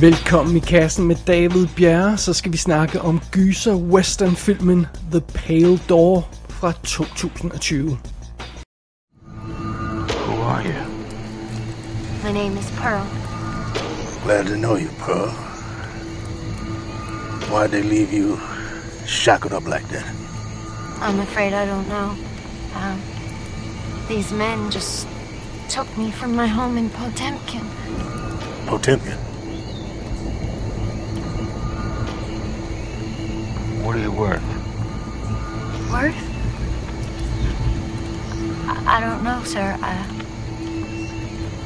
Velkommen i kassen med David Bjerre, så skal vi snakke om gyser western-filmen The Pale Door fra 2020. Who are you? My name is Pearl. Glad to know you, Pearl. Why'd they leave you shackled up like that? I'm afraid I don't know. Um, these men just took me from my home in Potemkin. Potemkin? What it worth? Worth? I, I don't know, sir. I,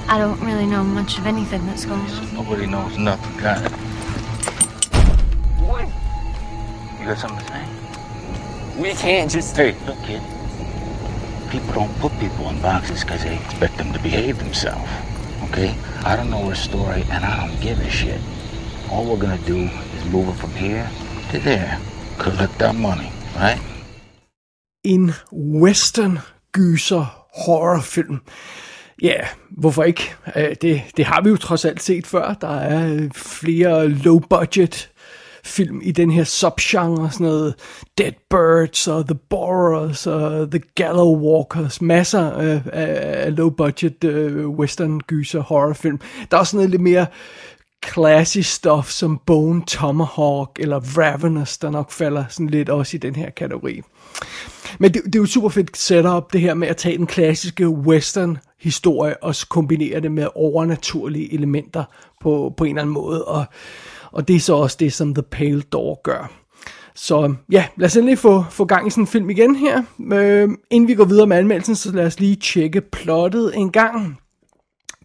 I don't really know much of anything that's going on. Nobody knows nothing. Got it. What? You got something to say? We can't just. Hey, look, kid. People don't put people in boxes because they expect them to behave themselves. Okay? I don't know her story, and I don't give a shit. All we're gonna do is move her from here to there. Collect that money, right? En western gyser horrorfilm. Ja, hvorfor ikke? Øh, det, det har vi jo trods alt set før. Der er øh, flere low-budget film i den her subgenre, sådan noget Dead Birds og The Borrowers og The Gallow Walkers, masser af, af, af low-budget uh, western gyser horrorfilm. Der er også noget lidt mere classy stuff som Bone Tomahawk eller Ravenous, der nok falder sådan lidt også i den her kategori. Men det, det er jo et super fedt setup, det her med at tage den klassiske western historie og så kombinere det med overnaturlige elementer på, på en eller anden måde. Og, og det er så også det, som The Pale Door gør. Så ja, lad os endelig få, få gang i sådan en film igen her. Øh, inden vi går videre med anmeldelsen, så lad os lige tjekke plottet en gang.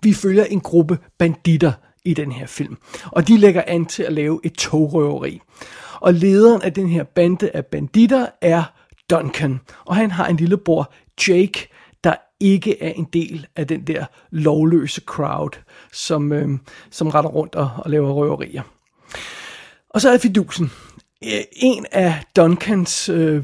Vi følger en gruppe banditter i den her film, og de lægger an til at lave et togrøveri. Og lederen af den her bande af banditter er Duncan, og han har en lillebror, Jake, der ikke er en del af den der lovløse crowd, som, øh, som retter rundt og, og laver røverier. Og så er fidusen. Øh, en af Duncans øh,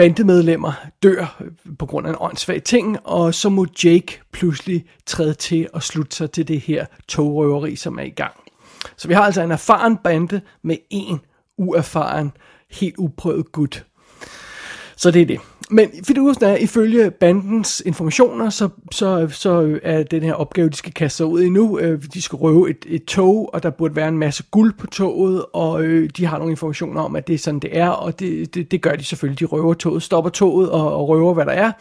bandemedlemmer dør på grund af en åndssvag ting, og så må Jake pludselig træde til og slutte sig til det her togrøveri, som er i gang. Så vi har altså en erfaren bande med en uerfaren, helt uprøvet gut. Så det er det. Men fidusen er, ifølge bandens informationer, så, så, så er den her opgave, de skal kaste sig ud i nu. Øh, de skal røve et, et tog, og der burde være en masse guld på toget, og øh, de har nogle informationer om, at det er sådan, det er, og det, det, det gør de selvfølgelig. De røver toget, stopper toget og, og røver, hvad der er.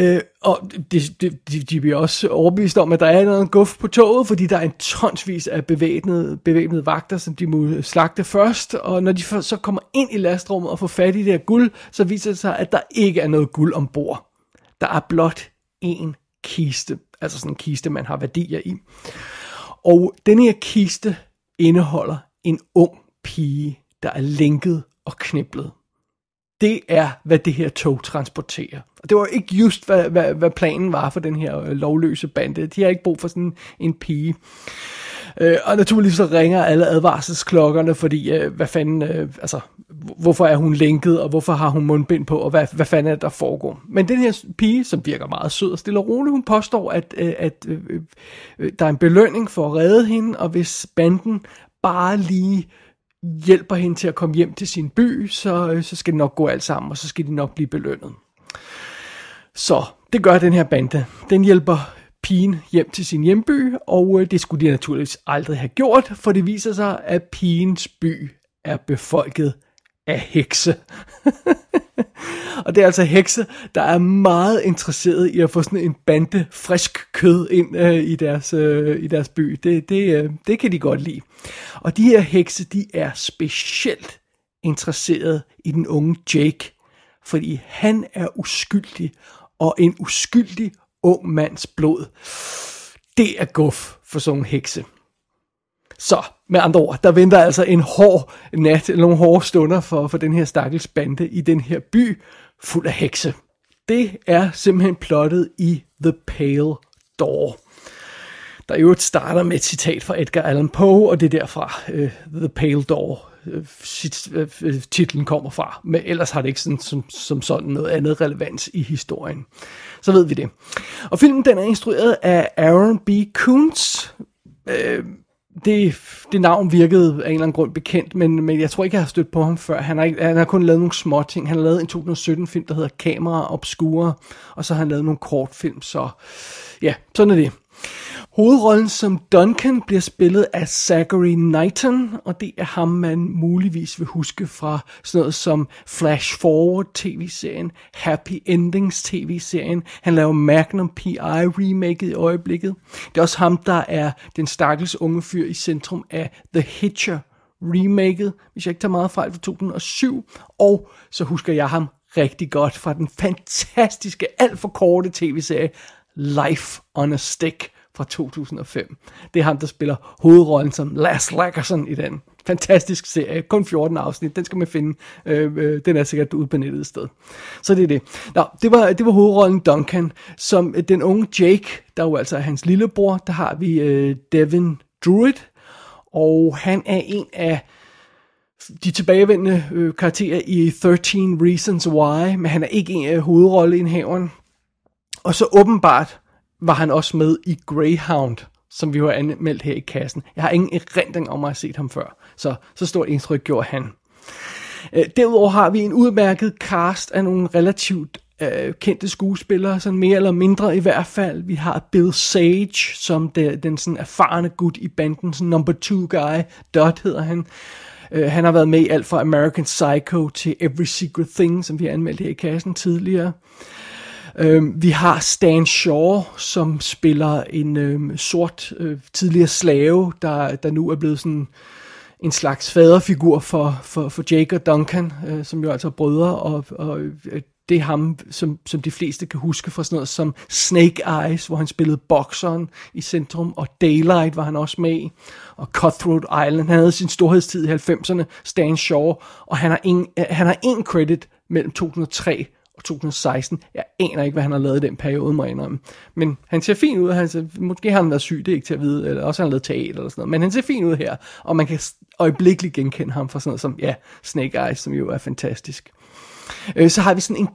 Øh, og det, det, de, de bliver også overbevist om, at der er noget guf på toget, fordi der er en tonsvis af bevæbnede, bevæbnede vagter, som de må slagte først. Og når de for- så kommer ind i lastrummet og får fat i det her guld, så viser det sig, at der ikke er noget guld ombord. Der er blot én kiste, altså sådan en kiste, man har værdier i. Og denne her kiste indeholder en ung pige, der er lænket og kniblet. Det er, hvad det her tog transporterer. Og det var ikke just, hvad, hvad, hvad planen var for den her øh, lovløse bande. De har ikke brug for sådan en pige. Øh, og naturligvis så ringer alle advarselsklokkerne, fordi øh, hvad fanden, øh, altså, hvorfor er hun lænket, og hvorfor har hun mundbind på, og hvad, hvad fanden er det, der foregår. Men den her pige, som virker meget sød og stille og rolig, hun påstår, at, øh, at øh, øh, der er en belønning for at redde hende, og hvis banden bare lige hjælper hende til at komme hjem til sin by, så, øh, så skal det nok gå alt sammen, og så skal de nok blive belønnet. Så det gør den her bande. Den hjælper pigen hjem til sin hjemby, og øh, det skulle de naturligvis aldrig have gjort, for det viser sig, at pigens by er befolket af hekse. og det er altså hekse, der er meget interesseret i at få sådan en bande frisk kød ind øh, i, deres, øh, i deres by. Det, det, øh, det kan de godt lide. Og de her hekse, de er specielt interesseret i den unge Jake, fordi han er uskyldig, og en uskyldig ung mands blod, det er guf for sådan en hekse. Så, med andre ord, der venter altså en hård nat, eller nogle hårde stunder for, for den her stakkels bande i den her by, fuld af hekse. Det er simpelthen plottet i The Pale Door. Der jo øvrigt starter med et citat fra Edgar Allan Poe, og det er derfra uh, The Pale Door øh, øh, øh, titlen kommer fra. Men ellers har det ikke sådan, som, som sådan noget andet relevans i historien. Så ved vi det. Og filmen den er instrueret af Aaron B. Koontz. Øh, det, det navn virkede af en eller anden grund bekendt, men, men jeg tror ikke, jeg har stødt på ham før. Han har, ikke, han har kun lavet nogle små ting. Han har lavet en 2017-film, der hedder Kamera Obscura, og så har han lavet nogle kortfilm, så ja, sådan er det. Hovedrollen som Duncan bliver spillet af Zachary Knighton, og det er ham, man muligvis vil huske fra sådan noget som Flash Forward tv-serien, Happy Endings tv-serien. Han laver Magnum P.I. remaket i øjeblikket. Det er også ham, der er den stakkels unge fyr i centrum af The Hitcher remaket, hvis jeg ikke tager meget fejl, fra 2007. Og så husker jeg ham rigtig godt fra den fantastiske, alt for korte tv-serie Life on a Stick fra 2005. Det er ham, der spiller hovedrollen som Lars Lackerson i den. Fantastisk serie, kun 14 afsnit, den skal man finde, øh, øh, den er sikkert ude på nettet et sted. Så det er det. Nå, det var, det var hovedrollen Duncan, som øh, den unge Jake, der jo altså er hans lillebror, der har vi øh, Devin Druid, og han er en af de tilbagevendende øh, karakterer i 13 Reasons Why, men han er ikke en af hovedrolleindhaveren. Og så åbenbart var han også med i Greyhound, som vi har anmeldt her i kassen. Jeg har ingen erindring om at have set ham før, så så stort indtryk gjorde han. Øh, derudover har vi en udmærket cast af nogle relativt øh, kendte skuespillere, sådan mere eller mindre i hvert fald. Vi har Bill Sage, som det, den sådan erfarne gut i banden, sådan number two guy, Dot hedder han. Øh, han har været med i alt fra American Psycho til Every Secret Thing, som vi har anmeldt her i kassen tidligere. Øh, Øh, vi har Stan Shaw, som spiller en øh, sort øh, tidligere slave, der, der nu er blevet sådan en slags faderfigur for, for, for Jake og Duncan, øh, som jo altså er brødre, og, og øh, det er ham, som, som de fleste kan huske fra sådan noget som Snake Eyes, hvor han spillede bokseren i centrum, og Daylight var han også med i, og Cutthroat Island. Han havde sin storhedstid i 90'erne, Stan Shaw, og han har en, øh, han har en credit mellem 2003 og 2016. Jeg aner ikke, hvad han har lavet i den periode, må jeg indrømme. Men han ser fin ud. Han ser, måske har han været syg, det er ikke til at vide. Eller også har han lavet teater eller sådan noget. Men han ser fin ud her. Og man kan øjeblikkeligt genkende ham fra sådan noget som, ja, Snake Eyes, som jo er fantastisk. Øh, så har vi sådan en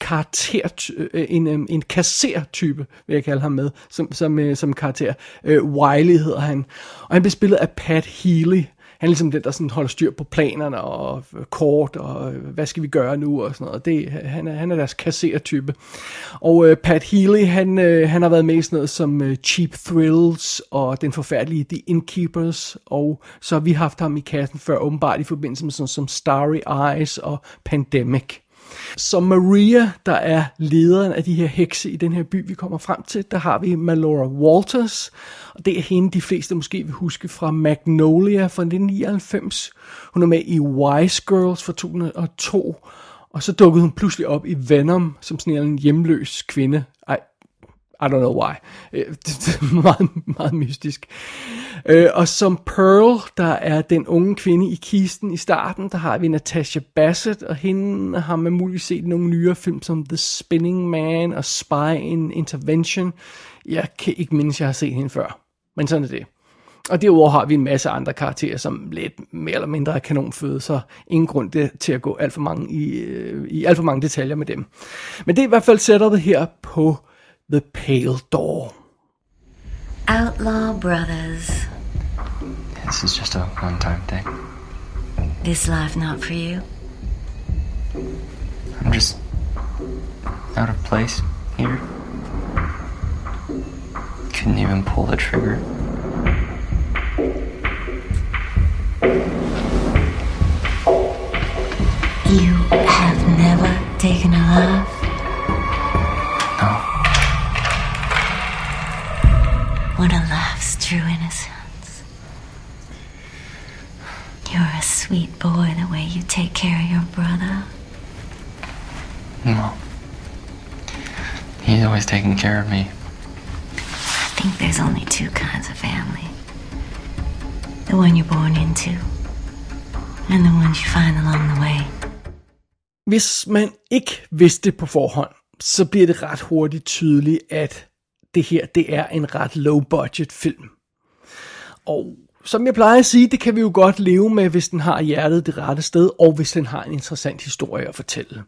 karakter, øh, en, øh, en kassertype, vil jeg kalde ham med, som, som, øh, som karakter. Øh, Wiley hedder han. Og han bliver spillet af Pat Healy, han er ligesom den, der sådan holder styr på planerne og øh, kort, og øh, hvad skal vi gøre nu, og sådan noget. Det, han, er, han er deres kassertype. Og øh, Pat Healy, han, øh, han har været med i sådan noget som øh, Cheap Thrills, og den forfærdelige The Innkeepers, og så har vi haft ham i kassen før, åbenbart i forbindelse med sådan som Starry Eyes og Pandemic. Som Maria, der er lederen af de her hekse i den her by, vi kommer frem til, der har vi Malora Walters, og det er hende, de fleste måske vil huske fra Magnolia fra 1999. Hun er med i Wise Girls fra 2002, og så dukkede hun pludselig op i Venom som sådan en hjemløs kvinde. Ej, i don't know why. Øh, det er meget, meget mystisk. Øh, og som Pearl, der er den unge kvinde i kisten i starten, der har vi Natasha Bassett, og hende har man muligvis set nogle nyere film som The Spinning Man og Spy in Intervention. Jeg kan ikke mindes, jeg har set hende før. Men sådan er det. Og derudover har vi en masse andre karakterer, som lidt mere eller mindre er kanonføde, så ingen grund til at gå alt for mange i, øh, i alt for mange detaljer med dem. Men det er i hvert fald setupet her på The Pale Door. Outlaw Brothers. This is just a one-time thing. This life not for you? I'm just out of place here. Couldn't even pull the trigger. You have never taken a love? Sweet boy the way you take care of your brother. No. He's always taking care of me. I think there's only two kinds of family. The one you're born into, and the ones you find along the way. Hvis man ikke vidste på forhånd, så bliver det ret hurtigt tydeligt, at det her, det er en ret low budget film. Og som jeg plejer at sige, det kan vi jo godt leve med, hvis den har hjertet det rette sted, og hvis den har en interessant historie at fortælle.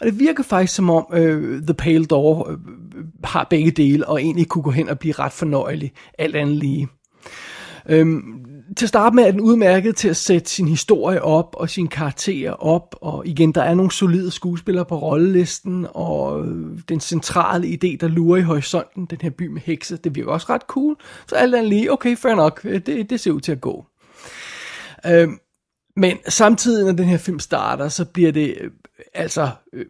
Og det virker faktisk som om øh, The Pale Door øh, har begge dele, og egentlig kunne gå hen og blive ret fornøjelig, alt andet lige. Øhm, til at starte med er den udmærket til at sætte sin historie op og sine karakterer op, og igen, der er nogle solide skuespillere på rollelisten, og øh, den centrale idé, der lurer i horisonten, den her by med hekse, det virker også ret cool. Så alt andet lige, okay, fair nok, øh, det, det ser ud til at gå. Øhm, men samtidig, når den her film starter, så bliver det øh, altså øh,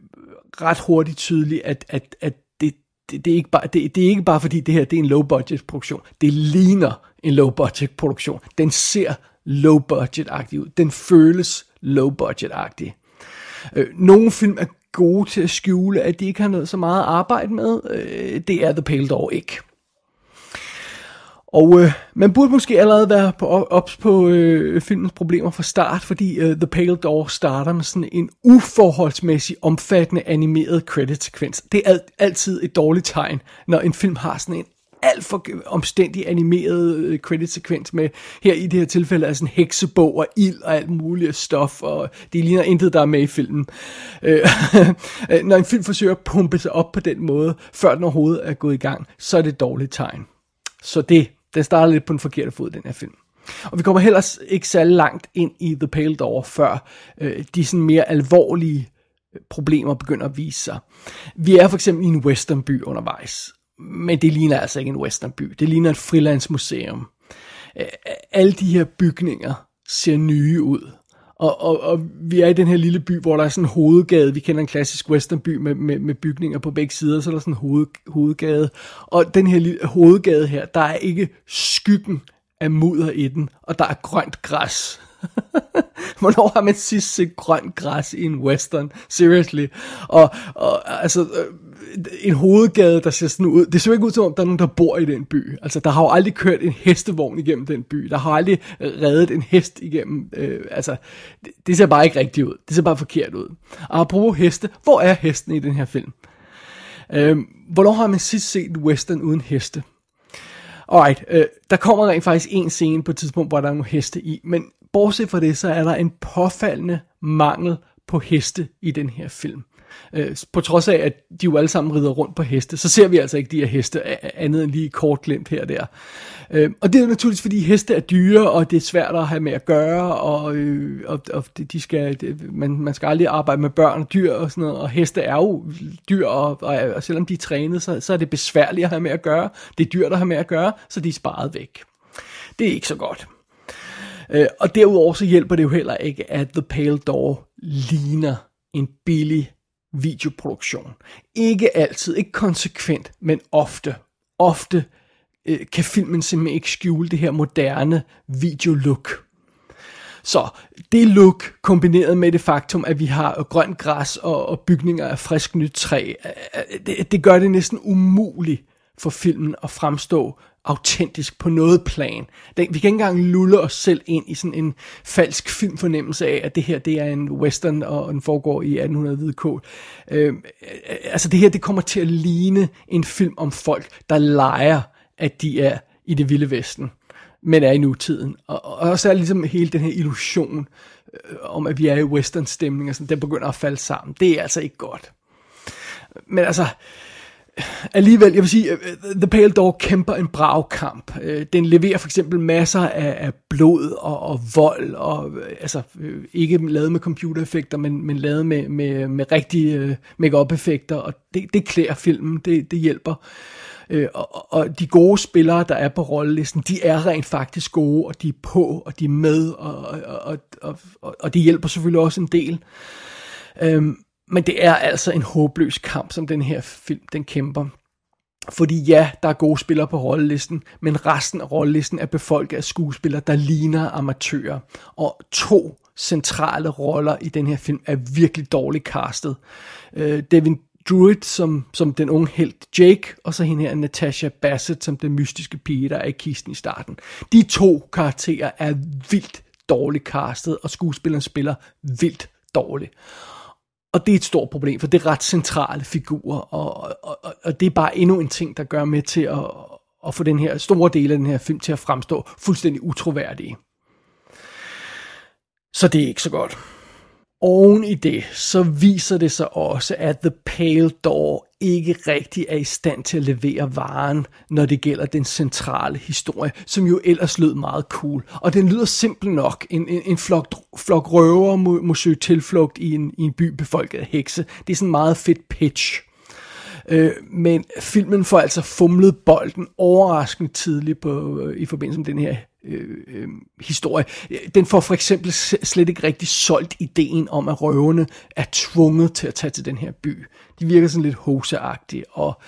ret hurtigt tydeligt, at, at, at det, det, det, er ikke bare, det, det er ikke bare fordi det her det er en low budget produktion. Det ligner en low budget produktion. Den ser low budget agtig ud. Den føles low budget agtig. Øh, nogle film er gode til at skjule, at de ikke har noget så meget at arbejde med. Øh, det er The Pale Door ikke. Og øh, man burde måske allerede være på, ops på øh, filmens problemer fra start, fordi øh, The Pale Door starter med sådan en uforholdsmæssig omfattende animeret credit-sekvens. Det er alt, altid et dårligt tegn, når en film har sådan en alt for omstændig animeret øh, credit-sekvens med, her i det her tilfælde, er sådan heksebog og ild og alt muligt stof, og det ligner intet, der er med i filmen. Øh, når en film forsøger at pumpe sig op på den måde, før den overhovedet er gået i gang, så er det et dårligt tegn. Så det, den starter lidt på den forkerte fod, den her film. Og vi kommer heller ikke særlig langt ind i The Pale Door, før øh, de sådan mere alvorlige problemer begynder at vise sig. Vi er for eksempel i en westernby undervejs, men det ligner altså ikke en westernby. Det ligner et frilandsmuseum. Alle de her bygninger ser nye ud. Og, og, og vi er i den her lille by, hvor der er sådan en hovedgade. Vi kender en klassisk westernby med, med, med bygninger på begge sider, så er der sådan en hoved, hovedgade. Og den her lille hovedgade her, der er ikke skyggen af mudder i den, og der er grønt græs. Hvornår har man sidst set grønt græs i en western? Seriously. Og, og altså, øh, en hovedgade, der ser sådan ud. Det ser ikke ud som om, der er nogen, der bor i den by. Altså, der har jo aldrig kørt en hestevogn igennem den by. Der har aldrig reddet en hest igennem. Øh, altså, det, det ser bare ikke rigtigt ud. Det ser bare forkert ud. Og apropos heste, hvor er hesten i den her film? Øh, hvornår har man sidst set en western uden heste? Alright, øh, der kommer rent faktisk en scene på et tidspunkt, hvor der er nogle heste i, men bortset fra det, så er der en påfaldende mangel på heste i den her film. Øh, på trods af, at de jo alle sammen rider rundt på heste, så ser vi altså ikke de her heste andet end lige kort glemt her og der. Øh, og det er naturligvis, fordi heste er dyre, og det er svært at have med at gøre, og, øh, og, og de skal, man, man skal aldrig arbejde med børn og dyr og sådan noget, og heste er jo dyr, og, og, og selvom de er trænet, så, så er det besværligt at have med at gøre. Det er dyrt at have med at gøre, så de er sparet væk. Det er ikke så godt. Øh, og derudover så hjælper det jo heller ikke, at The Pale Door ligner en billig videoproduktion. Ikke altid, ikke konsekvent, men ofte. Ofte øh, kan filmen simpelthen ikke skjule det her moderne videolook. Så det look kombineret med det faktum, at vi har grønt græs og, og bygninger af frisk nyt træ, øh, øh, det, det gør det næsten umuligt for filmen at fremstå autentisk på noget plan. Den, vi kan ikke engang lulle os selv ind i sådan en falsk filmfornemmelse af, at det her det er en western, og den foregår i 1800 hvide kål. Øh, altså det her, det kommer til at ligne en film om folk, der leger, at de er i det vilde vesten, men er i nutiden. Og, og også er ligesom hele den her illusion øh, om, at vi er i western stemning, og sådan, den begynder at falde sammen. Det er altså ikke godt. Men altså, alligevel, jeg vil sige, øh, øh, The Pale Dog kæmper en brav kamp. Øh, den leverer for eksempel masser af, af blod og, og vold, og altså ikke lavet med computereffekter, men, men lavet med, med, med rigtige make-up-effekter, og det, det klæder filmen, det, det hjælper. Uh, og, og de gode spillere, der er på rollelisten, de er rent faktisk gode, og de er på, og de er med, og, og, og, og, og det hjælper selvfølgelig også en del. Um, men det er altså en håbløs kamp, som den her film den kæmper. Fordi ja, der er gode spillere på rollelisten, men resten af rollelisten er befolket af skuespillere, der ligner amatører. Og to centrale roller i den her film er virkelig dårligt castet. Uh, Devin Druid som, som den unge helt Jake, og så hende her Natasha Bassett som den mystiske pige, der er i kisten i starten. De to karakterer er vildt dårligt castet, og skuespilleren spiller vildt dårligt. Og det er et stort problem, for det er ret centrale figurer, og, og, og det er bare endnu en ting, der gør med til at, at få den her store del af den her film til at fremstå fuldstændig utroværdige. Så det er ikke så godt. Oven i det, så viser det sig også, at The Pale Door ikke rigtig er i stand til at levere varen, når det gælder den centrale historie, som jo ellers lød meget cool. Og den lyder simpel nok. En, en, en flok, flok røver må, må søge tilflugt i en, i en by befolket af hekse. Det er sådan en meget fedt pitch. Øh, men filmen får altså fumlet bolden overraskende tidligt på, øh, i forbindelse med den her øh, øh, historie. Den får for eksempel slet ikke rigtig solgt ideen om, at røverne er tvunget til at tage til den her by. De virker sådan lidt hoseagtige, og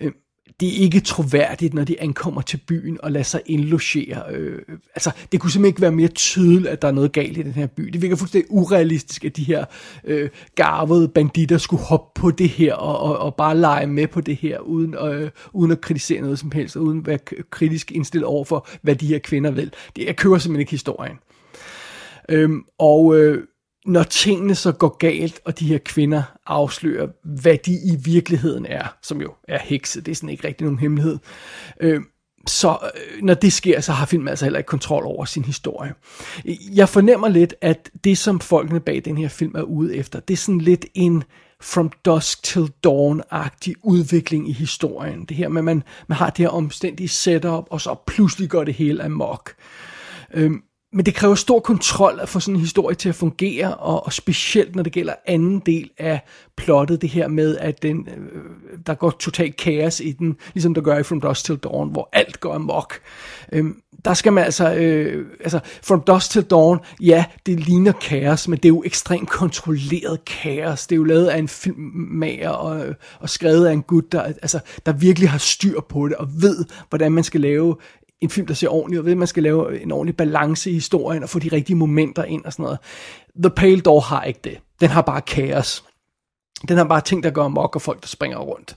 øh, det er ikke troværdigt, når de ankommer til byen og lader sig indlogere. Øh, altså, det kunne simpelthen ikke være mere tydeligt, at der er noget galt i den her by. Det virker fuldstændig urealistisk, at de her øh, garvede banditter skulle hoppe på det her og, og, og bare lege med på det her, uden, øh, uden at kritisere noget som helst, uden at være kritisk indstillet over for, hvad de her kvinder vil. Det, jeg kører simpelthen ikke historien. Øhm, og øh, når tingene så går galt, og de her kvinder afslører, hvad de i virkeligheden er, som jo er hekse, det er sådan ikke rigtig nogen hemmelighed, øh, så øh, når det sker, så har filmen altså heller ikke kontrol over sin historie. Jeg fornemmer lidt, at det som folkene bag den her film er ude efter, det er sådan lidt en From Dusk Till Dawn-agtig udvikling i historien. Det her med, at man, man har det her omstændige setup, og så pludselig går det hele amok. Øhm, men det kræver stor kontrol at få sådan en historie til at fungere, og, og specielt når det gælder anden del af plottet, det her med, at den, øh, der går totalt kaos i den, ligesom der gør i From Dusk Till Dawn, hvor alt går amok. Øhm, der skal man altså, øh, altså, From Dusk Till Dawn, ja, det ligner kaos, men det er jo ekstremt kontrolleret kaos. Det er jo lavet af en filmmager og, og skrevet af en gut, der, altså, der virkelig har styr på det, og ved, hvordan man skal lave en film, der ser ordentligt, ud. ved, at man skal lave en ordentlig balance i historien, og få de rigtige momenter ind og sådan noget. The Pale Door har ikke det. Den har bare kaos. Den har bare ting, der går amok, og folk, der springer rundt.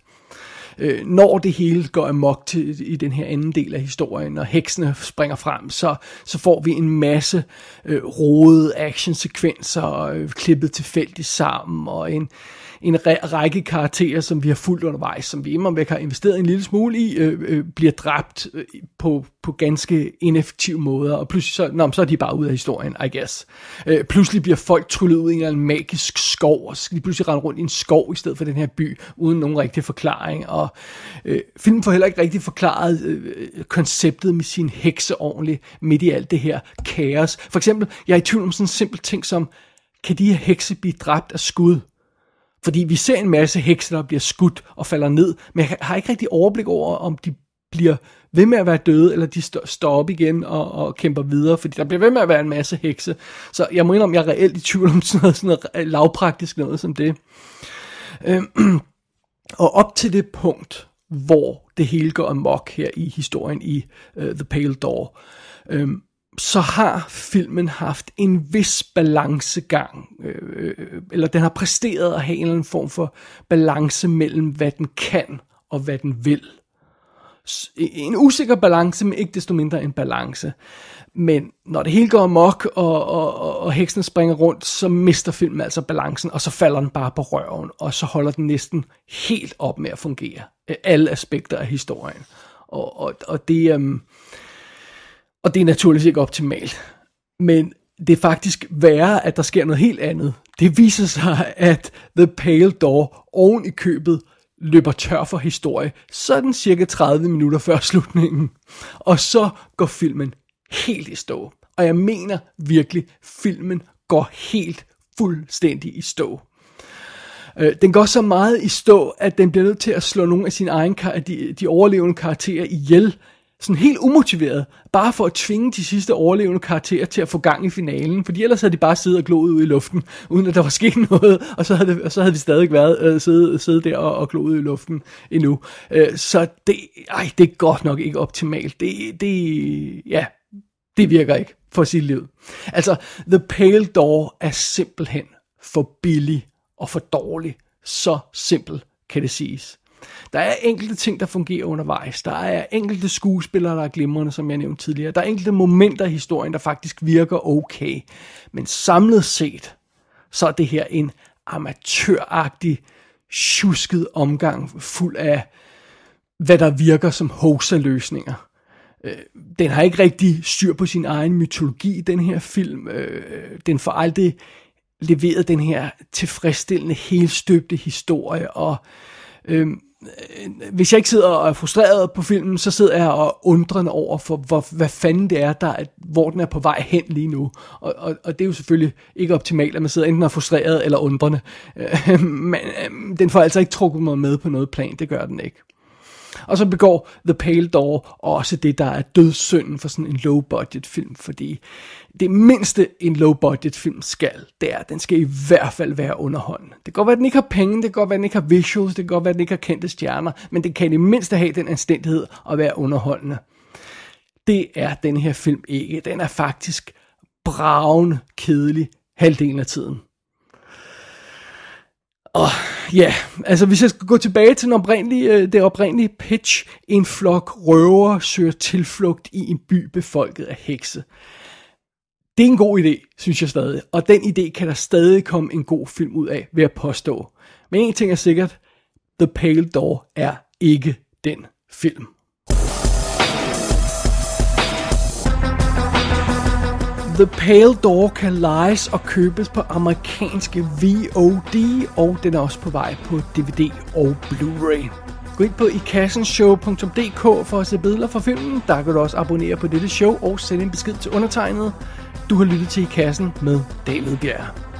Øh, når det hele går amok til, i den her anden del af historien, og heksene springer frem, så, så får vi en masse øh, rodede actionsekvenser, øh, klippet tilfældigt sammen, og en, en række karakterer, som vi har fulgt undervejs, som vi imod væk har investeret en lille smule i, øh, øh, bliver dræbt øh, på, på ganske ineffektive måder, og pludselig så, nå, så er de bare ud af historien, I guess. Øh, pludselig bliver folk tryllet ud i en eller anden magisk skov, og så skal de pludselig rende rundt i en skov i stedet for den her by, uden nogen rigtig forklaring, og øh, filmen får heller ikke rigtig forklaret øh, øh konceptet med sin hekse ordentligt midt i alt det her kaos. For eksempel, jeg er i tvivl om sådan en simpel ting som, kan de her hekse blive dræbt af skud? Fordi vi ser en masse hekse, der bliver skudt og falder ned, men jeg har ikke rigtig overblik over, om de bliver ved med at være døde, eller de står op igen og, og kæmper videre, fordi der bliver ved med at være en masse hekse. Så jeg må indrømme, jeg er reelt i tvivl om sådan noget, sådan noget øh, lavpraktisk noget som det. Øhm, og op til det punkt, hvor det hele går amok her i historien i uh, The Pale Door, øhm, så har filmen haft en vis balancegang, øh, eller den har præsteret at have en eller anden form for balance mellem, hvad den kan og hvad den vil. En usikker balance, men ikke desto mindre en balance. Men når det hele går amok, og, og, og, og heksen springer rundt, så mister filmen altså balancen, og så falder den bare på røven, og så holder den næsten helt op med at fungere. Øh, alle aspekter af historien. Og, og, og det... Øh, og det er naturligvis ikke optimalt. Men det er faktisk værre, at der sker noget helt andet. Det viser sig, at The Pale Door oven i købet løber tør for historie, sådan cirka 30 minutter før slutningen. Og så går filmen helt i stå. Og jeg mener virkelig, filmen går helt fuldstændig i stå. Øh, den går så meget i stå, at den bliver nødt til at slå nogle af sine egne, de, de overlevende karakterer ihjel, sådan helt umotiveret, bare for at tvinge de sidste overlevende karakterer til at få gang i finalen, fordi ellers havde de bare siddet og gloet ud i luften, uden at der var sket noget, og så havde, det, og så havde vi stadig været øh, siddet, siddet der og, og gloet ud i luften endnu. Øh, så det, ej, det er godt nok ikke optimalt. Det, det, ja, det virker ikke for sit liv. Altså, The Pale Door er simpelthen for billig og for dårlig. Så simpelt kan det siges. Der er enkelte ting, der fungerer undervejs. Der er enkelte skuespillere, der er glimrende, som jeg nævnte tidligere. Der er enkelte momenter i historien, der faktisk virker okay. Men samlet set, så er det her en amatøragtig, tjusket omgang, fuld af, hvad der virker som hoax-løsninger. Øh, den har ikke rigtig styr på sin egen mytologi, den her film. Øh, den får aldrig leveret den her tilfredsstillende, helstøbte historie, og Øhm, Øh, hvis jeg ikke sidder og er frustreret på filmen, så sidder jeg og undrende over for, hvor, hvad fanden det er, der er, hvor den er på vej hen lige nu. Og, og, og det er jo selvfølgelig ikke optimalt, at man sidder enten og er frustreret eller undrende. Øh, men øh, den får altså ikke trukket mig med på noget plan, det gør den ikke. Og så begår The Pale Door også det, der er dødssynden for sådan en low-budget film, fordi det mindste en low-budget film skal, det er, at den skal i hvert fald være underholdende. Det kan godt være, at den ikke har penge, det kan godt være, at den ikke har visuals, det kan godt være, at den ikke har kendte stjerner, men det kan i mindste have den anstændighed at være underholdende. Det er den her film ikke. Den er faktisk bravende kedelig halvdelen af tiden. Og ja, altså hvis jeg skal gå tilbage til den oprindelige, øh, det oprindelige pitch, en flok røver søger tilflugt i en by befolket af hekse. Det er en god idé, synes jeg stadig, og den idé kan der stadig komme en god film ud af, ved at påstå. Men en ting er sikkert, The Pale Door er ikke den film. The Pale Door kan lejes og købes på amerikanske VOD, og den er også på vej på DVD og Blu-ray. Gå ind på ikassenshow.dk for at se billeder fra filmen. Der kan du også abonnere på dette show og sende en besked til undertegnet. Du har lyttet til I Kassen med David Bjerg.